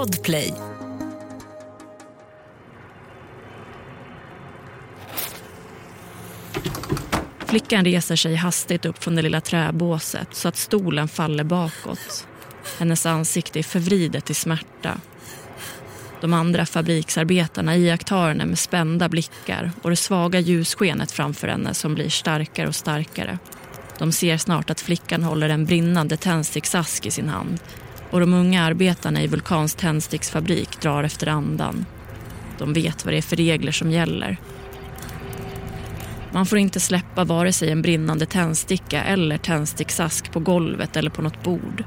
Podplay. Flickan reser sig hastigt upp från det lilla träbåset så att stolen faller bakåt. Hennes ansikte är förvridet i smärta. De andra fabriksarbetarna iakttar henne med spända blickar och det svaga ljusskenet framför henne som blir starkare och starkare. De ser snart att flickan håller en brinnande tändsticksask i sin hand och de unga arbetarna i Vulkans tändsticksfabrik drar efter andan. De vet vad det är för regler som gäller. Man får inte släppa vare sig en brinnande tändsticka eller tändsticksask på golvet eller på något bord.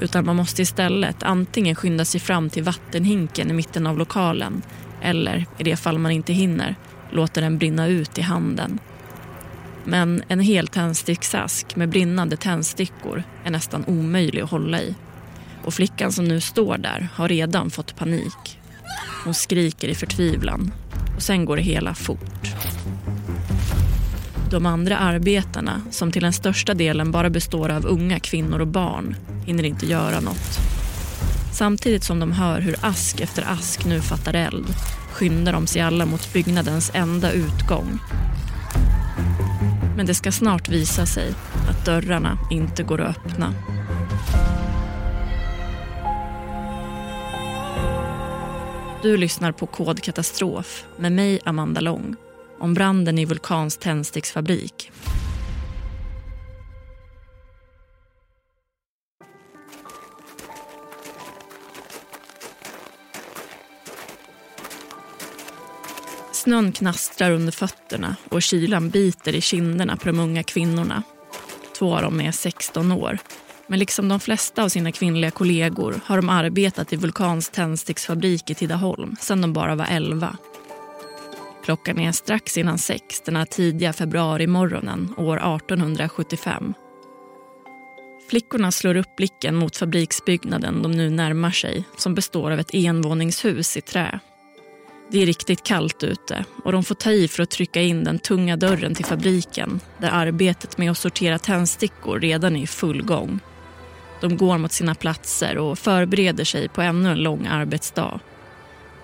Utan man måste istället antingen skynda sig fram till vattenhinken i mitten av lokalen eller, i det fall man inte hinner, låta den brinna ut i handen. Men en hel tändsticksask med brinnande tändstickor är nästan omöjlig att hålla i. Och flickan som nu står där har redan fått panik. Hon skriker i förtvivlan och sen går det hela fort. De andra arbetarna, som till den största delen bara består av unga kvinnor och barn, hinner inte göra något. Samtidigt som de hör hur ask efter ask nu fattar eld skyndar de sig alla mot byggnadens enda utgång. Men det ska snart visa sig att dörrarna inte går att öppna. Du lyssnar på Kod Katastrof med mig, Amanda Lång om branden i Vulkans tändsticksfabrik. Snön knastrar under fötterna och kylan biter i kinderna på de unga kvinnorna. Två av dem är 16 år. Men liksom de flesta av sina kvinnliga kollegor har de arbetat i Vulkans tändsticksfabrik i Tidaholm sedan de bara var 11. Klockan är strax innan sex den här tidiga februarimorgonen år 1875. Flickorna slår upp blicken mot fabriksbyggnaden de nu närmar sig som består av ett envåningshus i trä. Det är riktigt kallt ute och de får ta i för att trycka in den tunga dörren till fabriken där arbetet med att sortera tändstickor redan är i full gång. De går mot sina platser och förbereder sig på ännu en lång arbetsdag.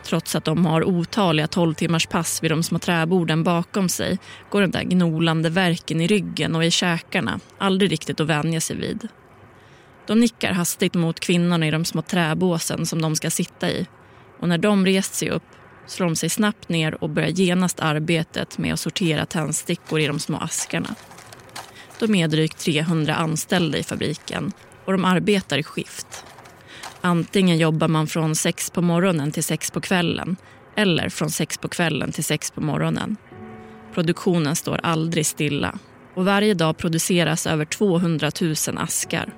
Trots att de har otaliga 12 timmars pass vid de små träborden bakom sig går den där gnolande verken i ryggen och i käkarna aldrig riktigt att vänja sig vid. De nickar hastigt mot kvinnorna i de små träbåsen som de ska sitta i och när de rest sig upp slår de sig snabbt ner och börjar genast arbetet med att sortera tändstickor i de små askarna. De är drygt 300 anställda i fabriken och de arbetar i skift. Antingen jobbar man från sex på morgonen till sex på kvällen eller från sex på kvällen till sex på morgonen. Produktionen står aldrig stilla och varje dag produceras över 200 000 askar.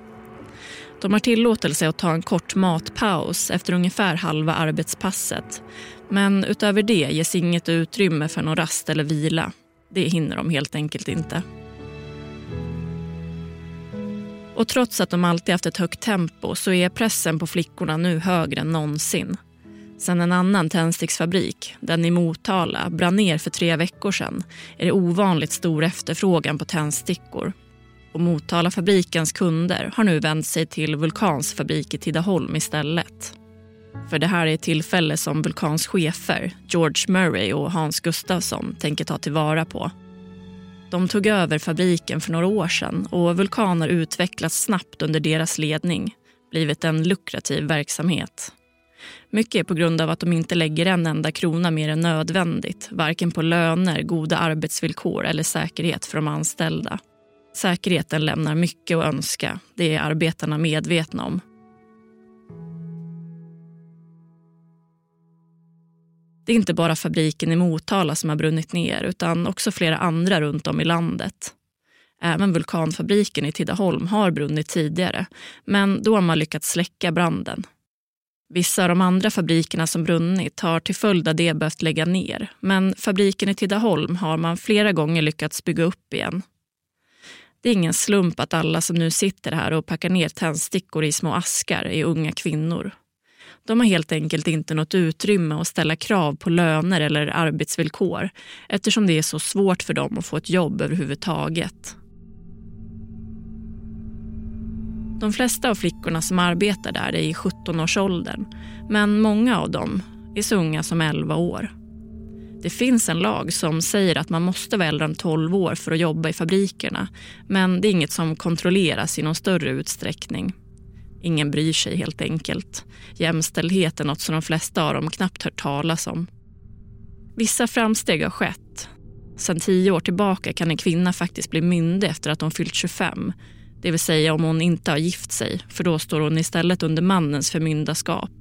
De har tillåtelse att ta en kort matpaus efter ungefär halva arbetspasset. Men utöver det ges inget utrymme för någon rast eller vila. Det hinner de helt enkelt inte. Och trots att de alltid haft ett högt tempo så är pressen på flickorna nu högre än någonsin. Sen en annan tändsticksfabrik, den i Motala, brann ner för tre veckor sedan är det ovanligt stor efterfrågan på tändstickor. Och Motalafabrikens kunder har nu vänt sig till Vulkans fabrik i Tidaholm istället. För det här är ett tillfälle som Vulkans chefer, George Murray och Hans Gustafsson, tänker ta tillvara på. De tog över fabriken för några år sedan och Vulkan har utvecklats snabbt under deras ledning, blivit en lukrativ verksamhet. Mycket är på grund av att de inte lägger en enda krona mer än nödvändigt, varken på löner, goda arbetsvillkor eller säkerhet för de anställda. Säkerheten lämnar mycket att önska, det är arbetarna medvetna om. Det är inte bara fabriken i Motala som har brunnit ner utan också flera andra runt om i landet. Även vulkanfabriken i Tidaholm har brunnit tidigare men då har man lyckats släcka branden. Vissa av de andra fabrikerna som brunnit har till följd av det behövt lägga ner men fabriken i Tidaholm har man flera gånger lyckats bygga upp igen. Det är ingen slump att alla som nu sitter här och packar ner tändstickor i små askar är unga kvinnor. De har helt enkelt inte något utrymme att ställa krav på löner eller arbetsvillkor eftersom det är så svårt för dem att få ett jobb överhuvudtaget. De flesta av flickorna som arbetar där är i 17-årsåldern men många av dem är så unga som 11 år. Det finns en lag som säger att man måste vara äldre än 12 år för att jobba i fabrikerna men det är inget som kontrolleras i någon större utsträckning. Ingen bryr sig helt enkelt. Jämställdhet är något som de flesta av dem knappt hört talas om. Vissa framsteg har skett. Sen tio år tillbaka kan en kvinna faktiskt bli myndig efter att hon fyllt 25. Det vill säga om hon inte har gift sig, för då står hon istället under mannens förmyndarskap.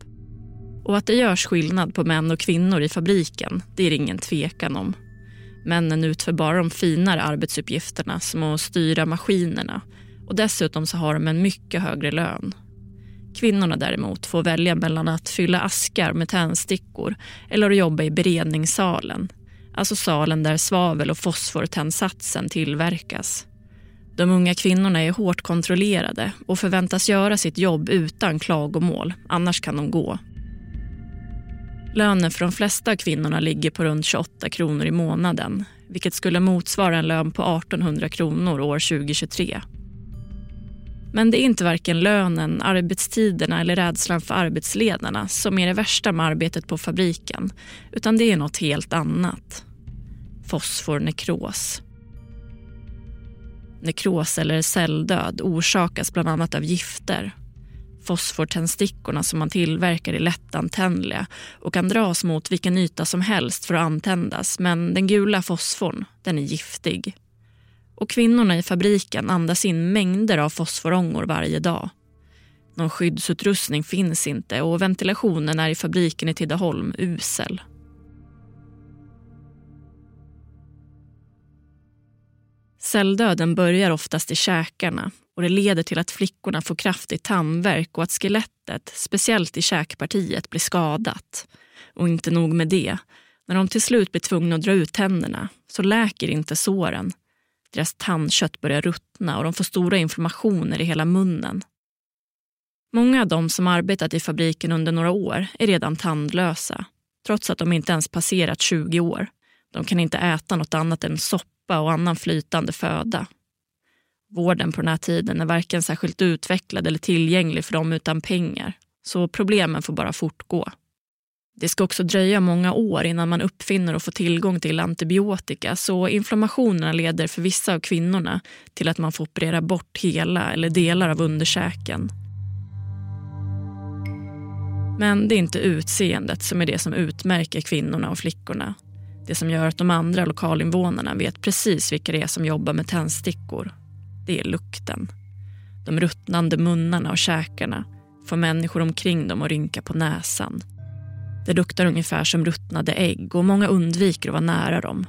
Och att det görs skillnad på män och kvinnor i fabriken, det är det ingen tvekan om. Männen utför bara de finare arbetsuppgifterna som att styra maskinerna och dessutom så har de en mycket högre lön. Kvinnorna däremot får välja mellan att fylla askar med tändstickor eller att jobba i beredningssalen. Alltså salen där svavel och fosfortändsatsen tillverkas. De unga kvinnorna är hårt kontrollerade och förväntas göra sitt jobb utan klagomål, annars kan de gå. Lönen för de flesta av kvinnorna ligger på runt 28 kronor i månaden vilket skulle motsvara en lön på 1800 kronor år 2023. Men det är inte varken lönen, arbetstiderna eller rädslan för arbetsledarna som är det värsta med arbetet på fabriken, utan det är något helt annat. Fosfornekros. Nekros eller celldöd orsakas bland annat av gifter. Fosfortändstickorna som man tillverkar är lättantändliga och kan dras mot vilken yta som helst för att antändas men den gula fosforn, den är giftig och kvinnorna i fabriken andas in mängder av fosforångor varje dag. Någon skyddsutrustning finns inte och ventilationen är i fabriken i Tidaholm usel. Celldöden börjar oftast i käkarna och det leder till att flickorna får kraftig tandvärk och att skelettet, speciellt i käkpartiet, blir skadat. Och inte nog med det, när de till slut blir tvungna att dra ut tänderna så läker inte såren deras tandkött börjar ruttna och de får stora inflammationer i hela munnen. Många av dem som arbetat i fabriken under några år är redan tandlösa trots att de inte ens passerat 20 år. De kan inte äta något annat än soppa och annan flytande föda. Vården på den här tiden är varken särskilt utvecklad eller tillgänglig för dem utan pengar, så problemen får bara fortgå. Det ska också dröja många år innan man uppfinner och får tillgång till antibiotika så inflammationerna leder för vissa av kvinnorna till att man får operera bort hela eller delar av underkäken. Men det är inte utseendet som är det som utmärker kvinnorna och flickorna. Det som gör att de andra lokalinvånarna vet precis vilka det är som jobbar med tändstickor. Det är lukten. De ruttnande munnarna och käkarna får människor omkring dem att rynka på näsan. Det luktar ungefär som ruttnade ägg och många undviker att vara nära dem.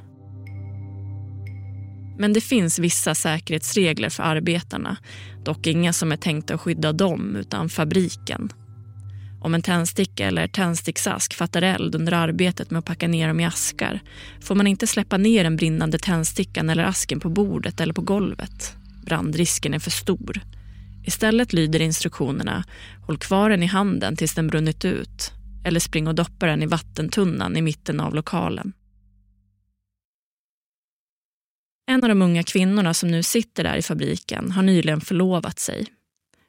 Men det finns vissa säkerhetsregler för arbetarna. Dock inga som är tänkta att skydda dem, utan fabriken. Om en tändsticka eller tändsticksask fattar eld under arbetet med att packa ner dem i askar får man inte släppa ner den brinnande tändstickan eller asken på bordet eller på golvet. Brandrisken är för stor. Istället lyder instruktionerna håll kvar den i handen tills den brunnit ut eller spring och doppa den i vattentunnan i mitten av lokalen. En av de unga kvinnorna som nu sitter där i fabriken har nyligen förlovat sig.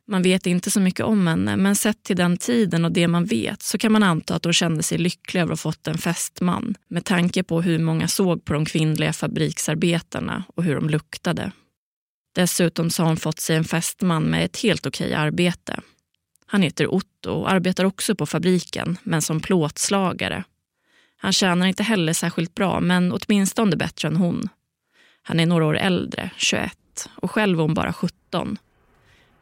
Man vet inte så mycket om henne, men sett till den tiden och det man vet så kan man anta att hon kände sig lycklig över att ha fått en fästman med tanke på hur många såg på de kvinnliga fabriksarbetarna och hur de luktade. Dessutom så har hon fått sig en fästman med ett helt okej arbete han heter Otto och arbetar också på fabriken, men som plåtslagare. Han tjänar inte heller särskilt bra, men åtminstone bättre än hon. Han är några år äldre, 21, och själv är hon bara 17.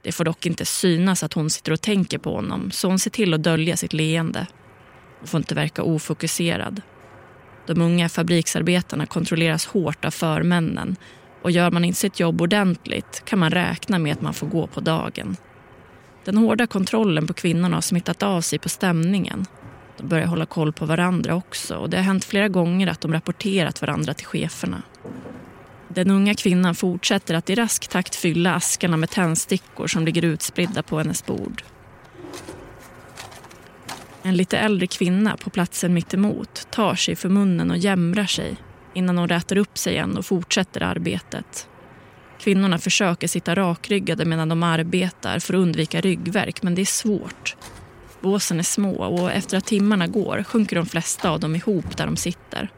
Det får dock inte synas att hon sitter och tänker på honom, så hon ser till att dölja sitt leende. Hon får inte verka ofokuserad. De unga fabriksarbetarna kontrolleras hårt av förmännen och gör man inte sitt jobb ordentligt kan man räkna med att man får gå på dagen. Den hårda kontrollen på kvinnorna har smittat av sig på stämningen. De börjar hålla koll på varandra också och det har hänt flera gånger att de rapporterat varandra till cheferna. Den unga kvinnan fortsätter att i rask takt fylla askarna med tändstickor som ligger utspridda på hennes bord. En lite äldre kvinna på platsen mittemot tar sig för munnen och jämrar sig innan hon rätar upp sig igen och fortsätter arbetet. Kvinnorna försöker sitta rakryggade medan de arbetar för att undvika ryggverk, men det är svårt. Båsen är små och efter att timmarna går sjunker de flesta av dem ihop där de sitter.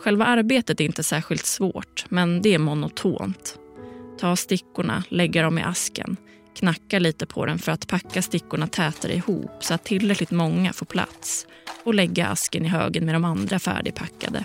Själva arbetet är inte särskilt svårt, men det är monotont. Ta stickorna, lägga dem i asken, knacka lite på den för att packa stickorna tätare ihop så att tillräckligt många får plats och lägga asken i högen med de andra färdigpackade.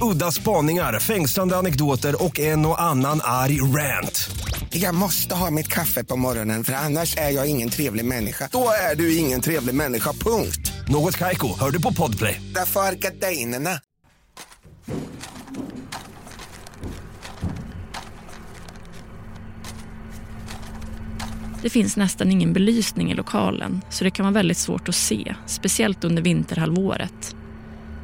Udda spaningar, fängslande anekdoter och en och annan arg rant. Jag måste ha mitt kaffe på morgonen för annars är jag ingen trevlig människa. Då är du ingen trevlig människa, punkt. Något Kaiko, hör du på Podplay. Därför är gardinerna. Det finns nästan ingen belysning i lokalen så det kan vara väldigt svårt att se, speciellt under vinterhalvåret.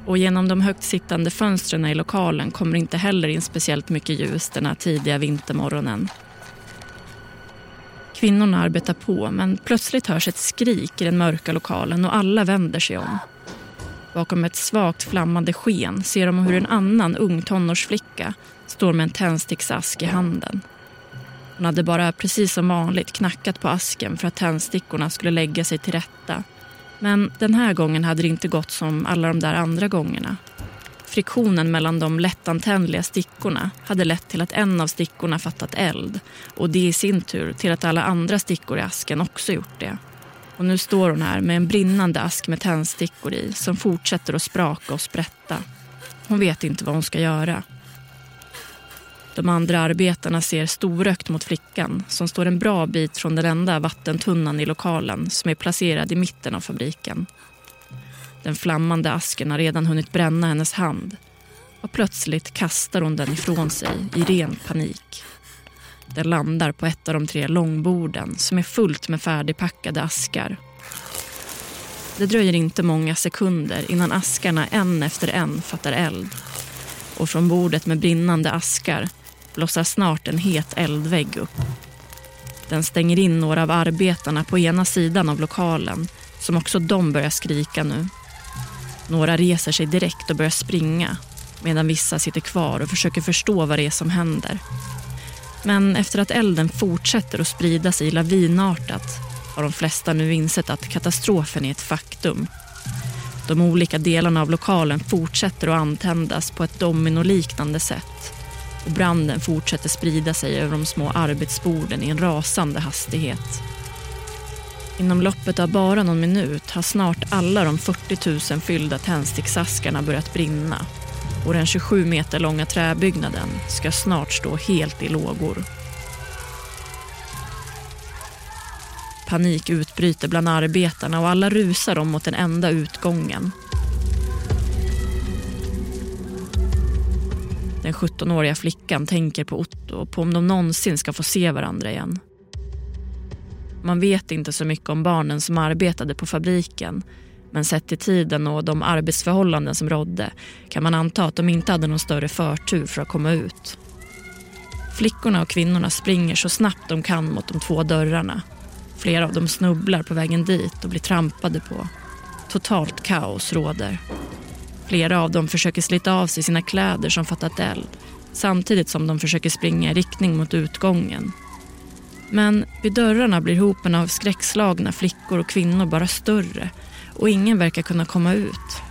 Och genom de högt sittande fönstren i lokalen kommer inte heller in speciellt mycket ljus den här tidiga vintermorgonen. Kvinnorna arbetar på men plötsligt hörs ett skrik i den mörka lokalen och alla vänder sig om. Bakom ett svagt flammande sken ser de hur en annan ung tonårsflicka står med en tändsticksask i handen. Hon hade bara precis som vanligt knackat på asken för att tändstickorna skulle lägga sig till rätta. Men den här gången hade det inte gått som alla de där andra gångerna. Friktionen mellan de lättantändliga stickorna hade lett till att en av stickorna fattat eld och det i sin tur till att alla andra stickor i asken också gjort det. Och nu står hon här med en brinnande ask med tändstickor i som fortsätter att spraka och sprätta. Hon vet inte vad hon ska göra. De andra arbetarna ser storökt mot flickan som står en bra bit från den enda vattentunnan i lokalen som är placerad i mitten av fabriken. Den flammande asken har redan hunnit bränna hennes hand och plötsligt kastar hon den ifrån sig i ren panik. Den landar på ett av de tre långborden som är fullt med färdigpackade askar. Det dröjer inte många sekunder innan askarna en efter en fattar eld. Och från bordet med brinnande askar blossar snart en het eldvägg upp. Den stänger in några av arbetarna på ena sidan av lokalen som också de börjar skrika nu. Några reser sig direkt och börjar springa medan vissa sitter kvar och försöker förstå vad det är som händer. Men efter att elden fortsätter att sprida sig lavinartat har de flesta nu insett att katastrofen är ett faktum. De olika delarna av lokalen fortsätter att antändas på ett dominoliknande sätt och branden fortsätter sprida sig över de små arbetsborden i en rasande hastighet. Inom loppet av bara någon minut har snart alla de 40 000 fyllda tändsticksaskarna börjat brinna och den 27 meter långa träbyggnaden ska snart stå helt i lågor. Panik utbryter bland arbetarna och alla rusar om mot den enda utgången. Den 17-åriga flickan tänker på Otto och på om de någonsin ska få se varandra igen. Man vet inte så mycket om barnen som arbetade på fabriken men sett till tiden och de arbetsförhållanden som rådde kan man anta att de inte hade någon större förtur för att komma ut. Flickorna och kvinnorna springer så snabbt de kan mot de två dörrarna. Flera av dem snubblar på vägen dit och blir trampade på. Totalt kaos råder. Flera av dem försöker slita av sig sina kläder som fattat eld samtidigt som de försöker springa i riktning mot utgången. Men vid dörrarna blir hopen av skräckslagna flickor och kvinnor bara större och ingen verkar kunna komma ut.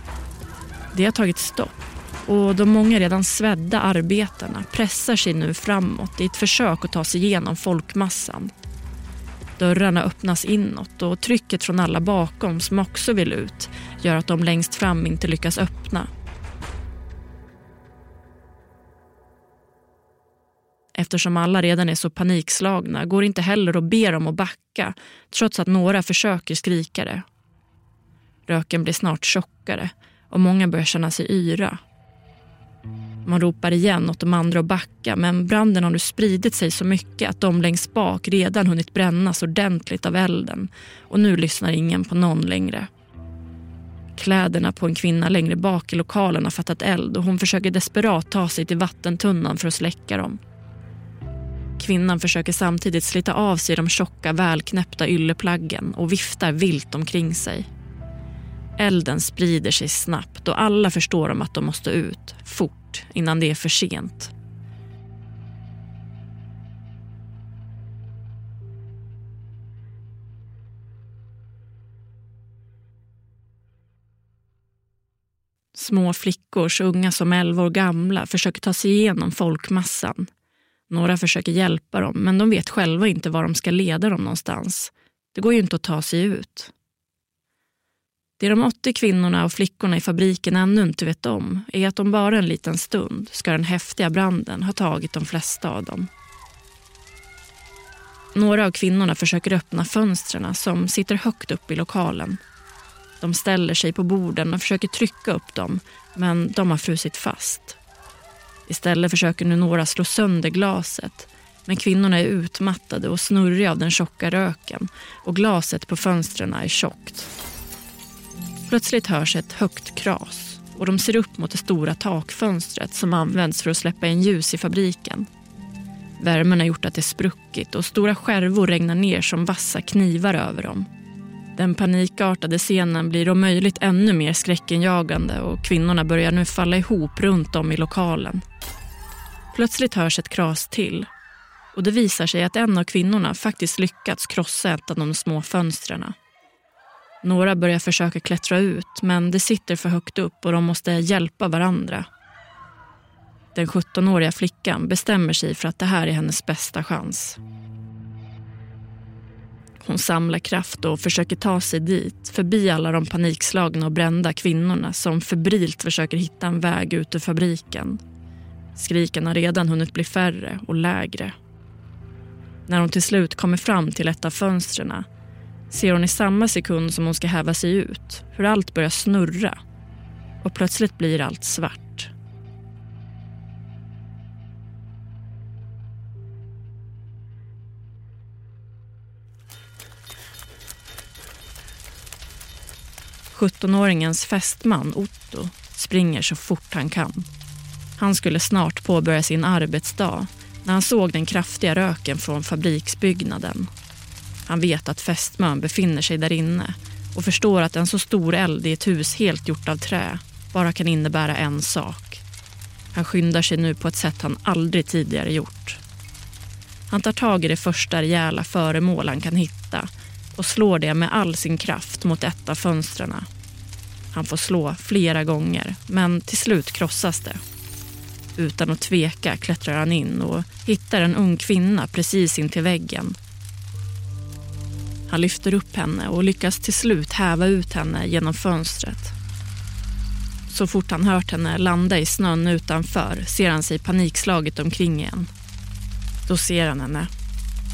Det har tagit stopp och de många redan svedda arbetarna pressar sig nu framåt i ett försök att ta sig igenom folkmassan. Dörrarna öppnas inåt och trycket från alla bakom som också vill ut gör att de längst fram inte lyckas öppna. Eftersom alla redan är så panikslagna går det inte heller att be dem att backa trots att några försöker skrika det. Röken blir snart tjockare och många börjar känna sig yra. Man ropar igen åt de andra att backa men branden har nu spridit sig så mycket att de längst bak redan hunnit brännas ordentligt av elden och nu lyssnar ingen på någon längre. Kläderna på en kvinna längre bak i lokalen har fattat eld och hon försöker desperat ta sig till vattentunnan för att släcka dem. Kvinnan försöker samtidigt slita av sig de tjocka välknäppta ylleplaggen och viftar vilt omkring sig. Elden sprider sig snabbt och alla förstår om att de måste ut, fort, innan det är för sent. Små flickor, så unga som 11 år gamla, försöker ta sig igenom folkmassan. Några försöker hjälpa dem, men de vet själva inte var de ska leda dem någonstans. Det går ju inte att ta sig ut. Det de 80 kvinnorna och flickorna i fabriken ännu inte vet om är att om bara en liten stund ska den häftiga branden ha tagit de flesta av dem. Några av kvinnorna försöker öppna fönstren som sitter högt upp i lokalen. De ställer sig på borden och försöker trycka upp dem, men de har frusit fast. Istället försöker nu några slå sönder glaset. Men kvinnorna är utmattade och snurriga av den tjocka röken och glaset på fönstren är tjockt. Plötsligt hörs ett högt kras och de ser upp mot det stora takfönstret som används för att släppa in ljus i fabriken. Värmen har gjort att det spruckit och stora skärvor regnar ner som vassa knivar över dem. Den panikartade scenen blir om möjligt ännu mer skräckenjagande och kvinnorna börjar nu falla ihop runt om i lokalen. Plötsligt hörs ett kras till och det visar sig att en av kvinnorna faktiskt lyckats krossa ett av de små fönstren. Några börjar försöka klättra ut men det sitter för högt upp och de måste hjälpa varandra. Den 17-åriga flickan bestämmer sig för att det här är hennes bästa chans. Hon samlar kraft och försöker ta sig dit förbi alla de panikslagna och brända kvinnorna som febrilt försöker hitta en väg ut ur fabriken. Skriken har redan hunnit bli färre och lägre. När hon till slut kommer fram till ett av fönstren ser hon i samma sekund som hon ska häva sig ut hur allt börjar snurra och plötsligt blir allt svart. Sjuttonåringens fästman Otto springer så fort han kan. Han skulle snart påbörja sin arbetsdag när han såg den kraftiga röken från fabriksbyggnaden. Han vet att fästmön befinner sig där inne och förstår att en så stor eld i ett hus helt gjort av trä bara kan innebära en sak. Han skyndar sig nu på ett sätt han aldrig tidigare gjort. Han tar tag i det första rejäla föremål han kan hitta och slår det med all sin kraft mot ett av fönstren. Han får slå flera gånger, men till slut krossas det. Utan att tveka klättrar han in och hittar en ung kvinna precis intill väggen. Han lyfter upp henne och lyckas till slut häva ut henne genom fönstret. Så fort han hört henne landa i snön utanför ser han sig panikslaget omkring igen. Då ser han henne.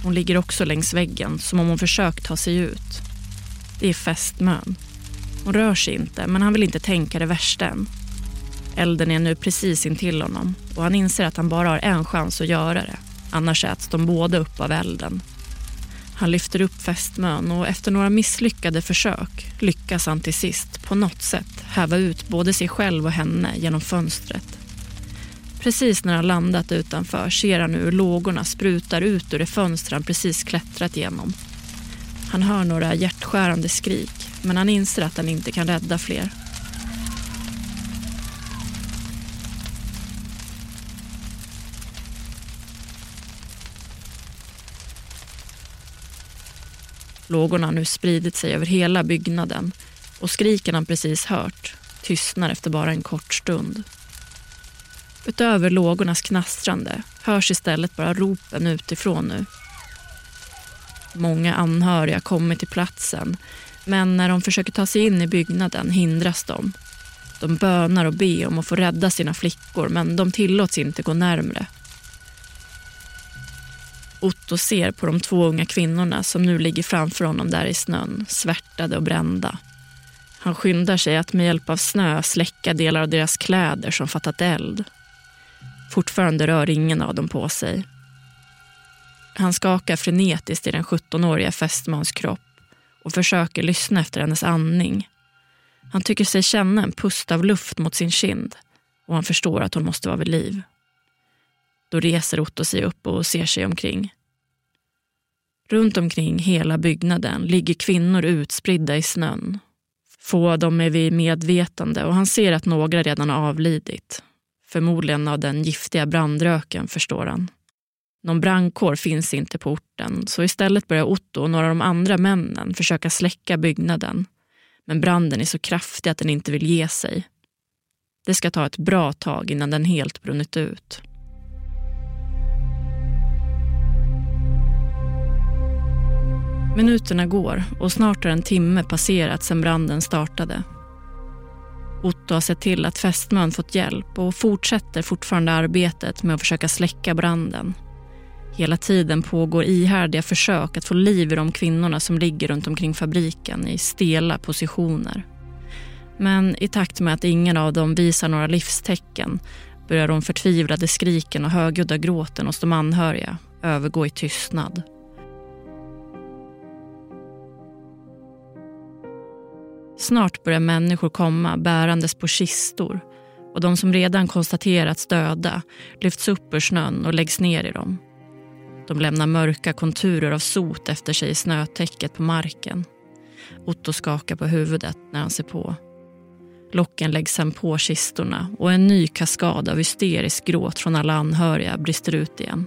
Hon ligger också längs väggen som om hon försökt ta sig ut. Det är fästmön. Hon rör sig inte, men han vill inte tänka det värsta än. Elden är nu precis intill honom och han inser att han bara har en chans att göra det. Annars äts de båda upp av elden. Han lyfter upp fästmön och efter några misslyckade försök lyckas han till sist på något sätt häva ut både sig själv och henne genom fönstret. Precis när han landat utanför ser han hur lågorna sprutar ut ur det fönster han precis klättrat genom. Han hör några hjärtskärande skrik men han inser att han inte kan rädda fler. Lågorna har nu spridit sig över hela byggnaden och skriken han precis hört tystnar efter bara en kort stund. Utöver lågornas knastrande hörs istället bara ropen utifrån nu. Många anhöriga kommer till platsen men när de försöker ta sig in i byggnaden hindras de. De bönar och ber om att få rädda sina flickor men de tillåts inte gå närmre. Otto ser på de två unga kvinnorna som nu ligger framför honom där i snön, svärtade och brända. Han skyndar sig att med hjälp av snö släcka delar av deras kläder som fattat eld. Fortfarande rör ingen av dem på sig. Han skakar frenetiskt i den 17-åriga fästmans kropp och försöker lyssna efter hennes andning. Han tycker sig känna en pust av luft mot sin kind och han förstår att hon måste vara vid liv. Då reser Otto sig upp och ser sig omkring. Runt omkring hela byggnaden ligger kvinnor utspridda i snön. Få av dem är vid medvetande och han ser att några redan har avlidit. Förmodligen av den giftiga brandröken, förstår han. Någon brandkår finns inte på orten så istället börjar Otto och några av de andra männen försöka släcka byggnaden. Men branden är så kraftig att den inte vill ge sig. Det ska ta ett bra tag innan den helt brunnit ut. Minuterna går och snart har en timme passerat sedan branden startade. Otto har sett till att fästmön fått hjälp och fortsätter fortfarande arbetet med att försöka släcka branden. Hela tiden pågår ihärdiga försök att få liv i de kvinnorna som ligger runt omkring fabriken i stela positioner. Men i takt med att ingen av dem visar några livstecken börjar de förtvivlade skriken och högljudda gråten hos de anhöriga övergå i tystnad. Snart börjar människor komma bärandes på kistor och de som redan konstaterats döda lyfts upp ur snön och läggs ner i dem. De lämnar mörka konturer av sot efter sig i snötäcket på marken. Otto skakar på huvudet när han ser på. Locken läggs sen på kistorna och en ny kaskad av hysterisk gråt från alla anhöriga brister ut igen.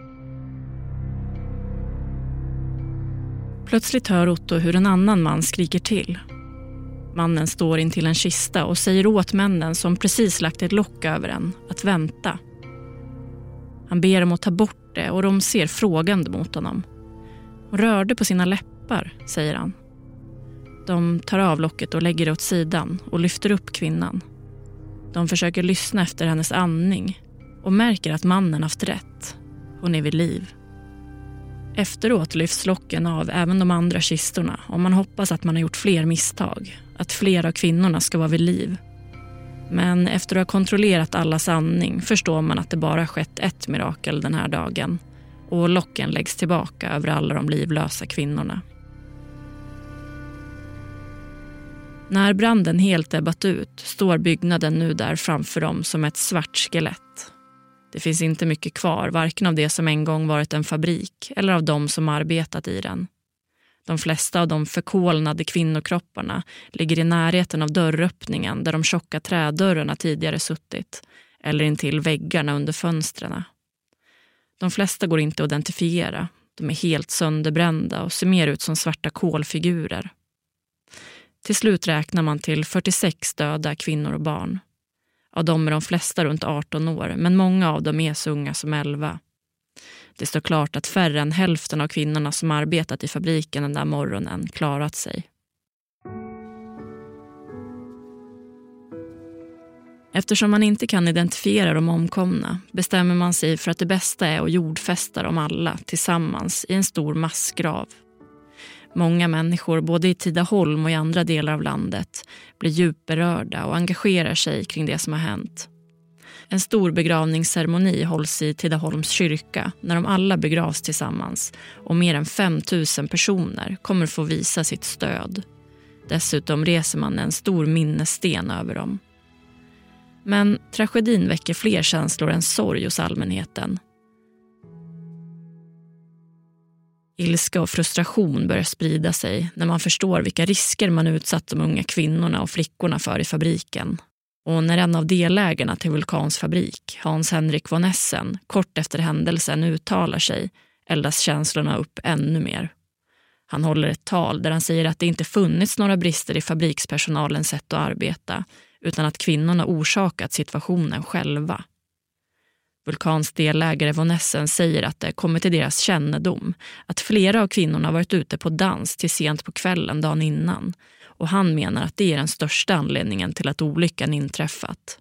Plötsligt hör Otto hur en annan man skriker till. Mannen står intill en kista och säger åt männen som precis lagt ett lock över den att vänta. Han ber dem att ta bort det och de ser frågande mot honom. Hon rörde på sina läppar, säger han. De tar av locket och lägger det åt sidan och lyfter upp kvinnan. De försöker lyssna efter hennes andning och märker att mannen haft rätt. Hon är vid liv. Efteråt lyfts locken av även de andra kistorna och man hoppas att man har gjort fler misstag. Att fler av kvinnorna ska vara vid liv. Men efter att ha kontrollerat allas andning förstår man att det bara skett ett mirakel den här dagen. Och locken läggs tillbaka över alla de livlösa kvinnorna. När branden helt ebbat ut står byggnaden nu där framför dem som ett svart skelett. Det finns inte mycket kvar, varken av det som en gång varit en fabrik eller av de som arbetat i den. De flesta av de förkolnade kvinnokropparna ligger i närheten av dörröppningen där de tjocka trädörrarna tidigare suttit eller intill väggarna under fönstren. De flesta går inte att identifiera. De är helt sönderbrända och ser mer ut som svarta kolfigurer. Till slut räknar man till 46 döda kvinnor och barn. Av dem är de flesta runt 18 år, men många av dem är så unga som 11. Det står klart att färre än hälften av kvinnorna som arbetat i fabriken den där morgonen klarat sig. Eftersom man inte kan identifiera de omkomna bestämmer man sig för att det bästa är att jordfästa dem alla tillsammans i en stor massgrav Många människor, både i Tidaholm och i andra delar av landet, blir djupt berörda och engagerar sig kring det som har hänt. En stor begravningsceremoni hålls i Tidaholms kyrka när de alla begravs tillsammans och mer än 5 000 personer kommer få visa sitt stöd. Dessutom reser man en stor minnessten över dem. Men tragedin väcker fler känslor än sorg hos allmänheten. Ilska och frustration börjar sprida sig när man förstår vilka risker man utsatt de unga kvinnorna och flickorna för i fabriken. Och när en av delägarna till Vulkans fabrik, Hans-Henrik von Essen, kort efter händelsen uttalar sig eldas känslorna upp ännu mer. Han håller ett tal där han säger att det inte funnits några brister i fabrikspersonalens sätt att arbeta utan att kvinnorna orsakat situationen själva. Vulkans delägare Von Essen säger att det kommit till deras kännedom att flera av kvinnorna varit ute på dans till sent på kvällen dagen innan och han menar att det är den största anledningen till att olyckan inträffat.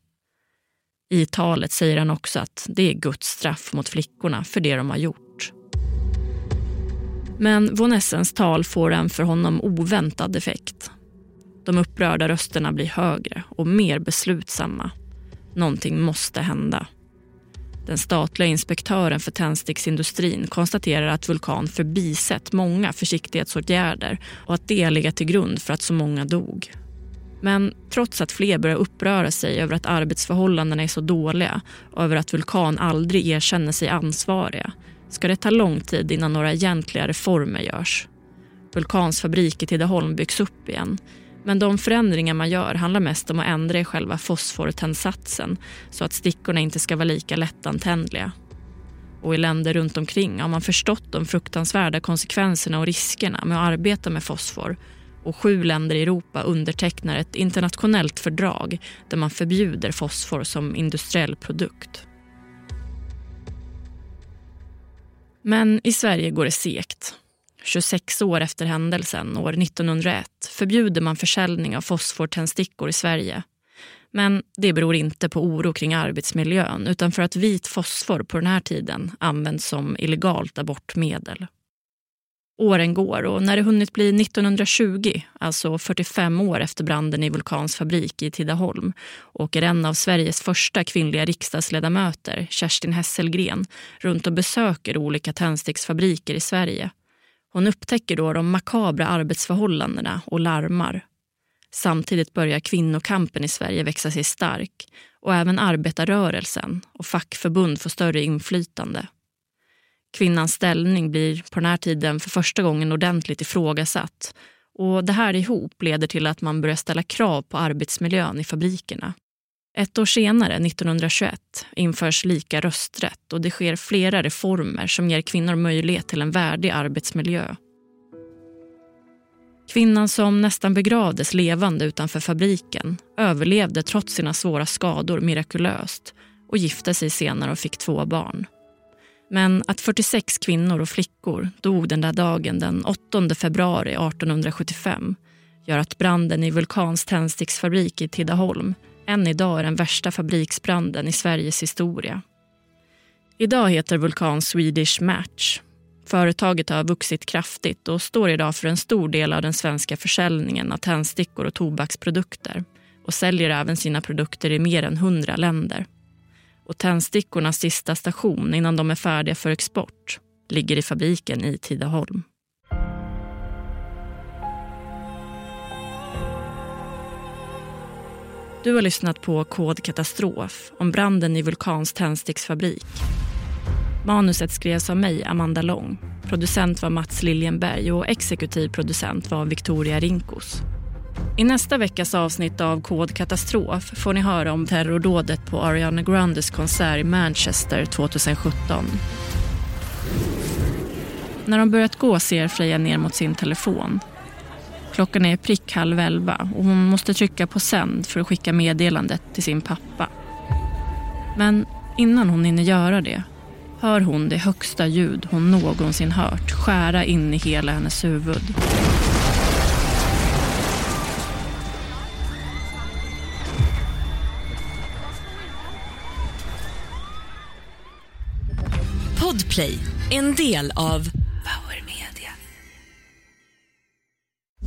I talet säger han också att det är Guds straff mot flickorna för det de har gjort. Men von Essens tal får en för honom oväntad effekt. De upprörda rösterna blir högre och mer beslutsamma. Någonting måste hända. Den statliga inspektören för tändsticksindustrin konstaterar att Vulkan förbisett många försiktighetsåtgärder och att det legat till grund för att så många dog. Men trots att fler börjar uppröra sig över att arbetsförhållandena är så dåliga och över att Vulkan aldrig erkänner sig ansvariga ska det ta lång tid innan några egentliga reformer görs. Vulkans fabrik i Tidaholm byggs upp igen men de förändringar man gör handlar mest om att ändra i själva fosfortändsatsen så att stickorna inte ska vara lika lättantändliga. Och i länder runt omkring har man förstått de fruktansvärda konsekvenserna och riskerna med att arbeta med fosfor och sju länder i Europa undertecknar ett internationellt fördrag där man förbjuder fosfor som industriell produkt. Men i Sverige går det segt. 26 år efter händelsen, år 1901, förbjuder man försäljning av fosfortändstickor i Sverige. Men det beror inte på oro kring arbetsmiljön utan för att vit fosfor på den här tiden används som illegalt abortmedel. Åren går och när det hunnit bli 1920, alltså 45 år efter branden i Vulkans fabrik i Tidaholm, åker en av Sveriges första kvinnliga riksdagsledamöter, Kerstin Hesselgren, runt och besöker olika tändsticksfabriker i Sverige. Hon upptäcker då de makabra arbetsförhållandena och larmar. Samtidigt börjar kvinnokampen i Sverige växa sig stark och även arbetarrörelsen och fackförbund får större inflytande. Kvinnans ställning blir på den här tiden för första gången ordentligt ifrågasatt och det här ihop leder till att man börjar ställa krav på arbetsmiljön i fabrikerna. Ett år senare, 1921, införs lika rösträtt och det sker flera reformer som ger kvinnor möjlighet till en värdig arbetsmiljö. Kvinnan som nästan begravdes levande utanför fabriken överlevde trots sina svåra skador mirakulöst och gifte sig senare och fick två barn. Men att 46 kvinnor och flickor dog den där dagen den 8 februari 1875 gör att branden i Vulkans tändsticksfabrik i Tidaholm än idag är den värsta fabriksbranden i Sveriges historia. Idag heter Vulkan Swedish Match. Företaget har vuxit kraftigt och står idag för en stor del av den svenska försäljningen av tändstickor och tobaksprodukter och säljer även sina produkter i mer än hundra länder. Och tändstickornas sista station innan de är färdiga för export ligger i fabriken i Tidaholm. Du har lyssnat på Kod katastrof om branden i Vulkans tändsticksfabrik. Manuset skrevs av mig, Amanda Lång. Producent var Mats Liljenberg och exekutiv producent var Victoria Rinkos. I nästa veckas avsnitt av Kod katastrof får ni höra om terrordådet på Ariana Grandes konsert i Manchester 2017. När de börjat gå ser Freja ner mot sin telefon Klockan är prick halv elva och hon måste trycka på sänd för att skicka meddelandet till sin pappa. Men innan hon hinner göra det hör hon det högsta ljud hon någonsin hört skära in i hela hennes huvud. Podplay, en del av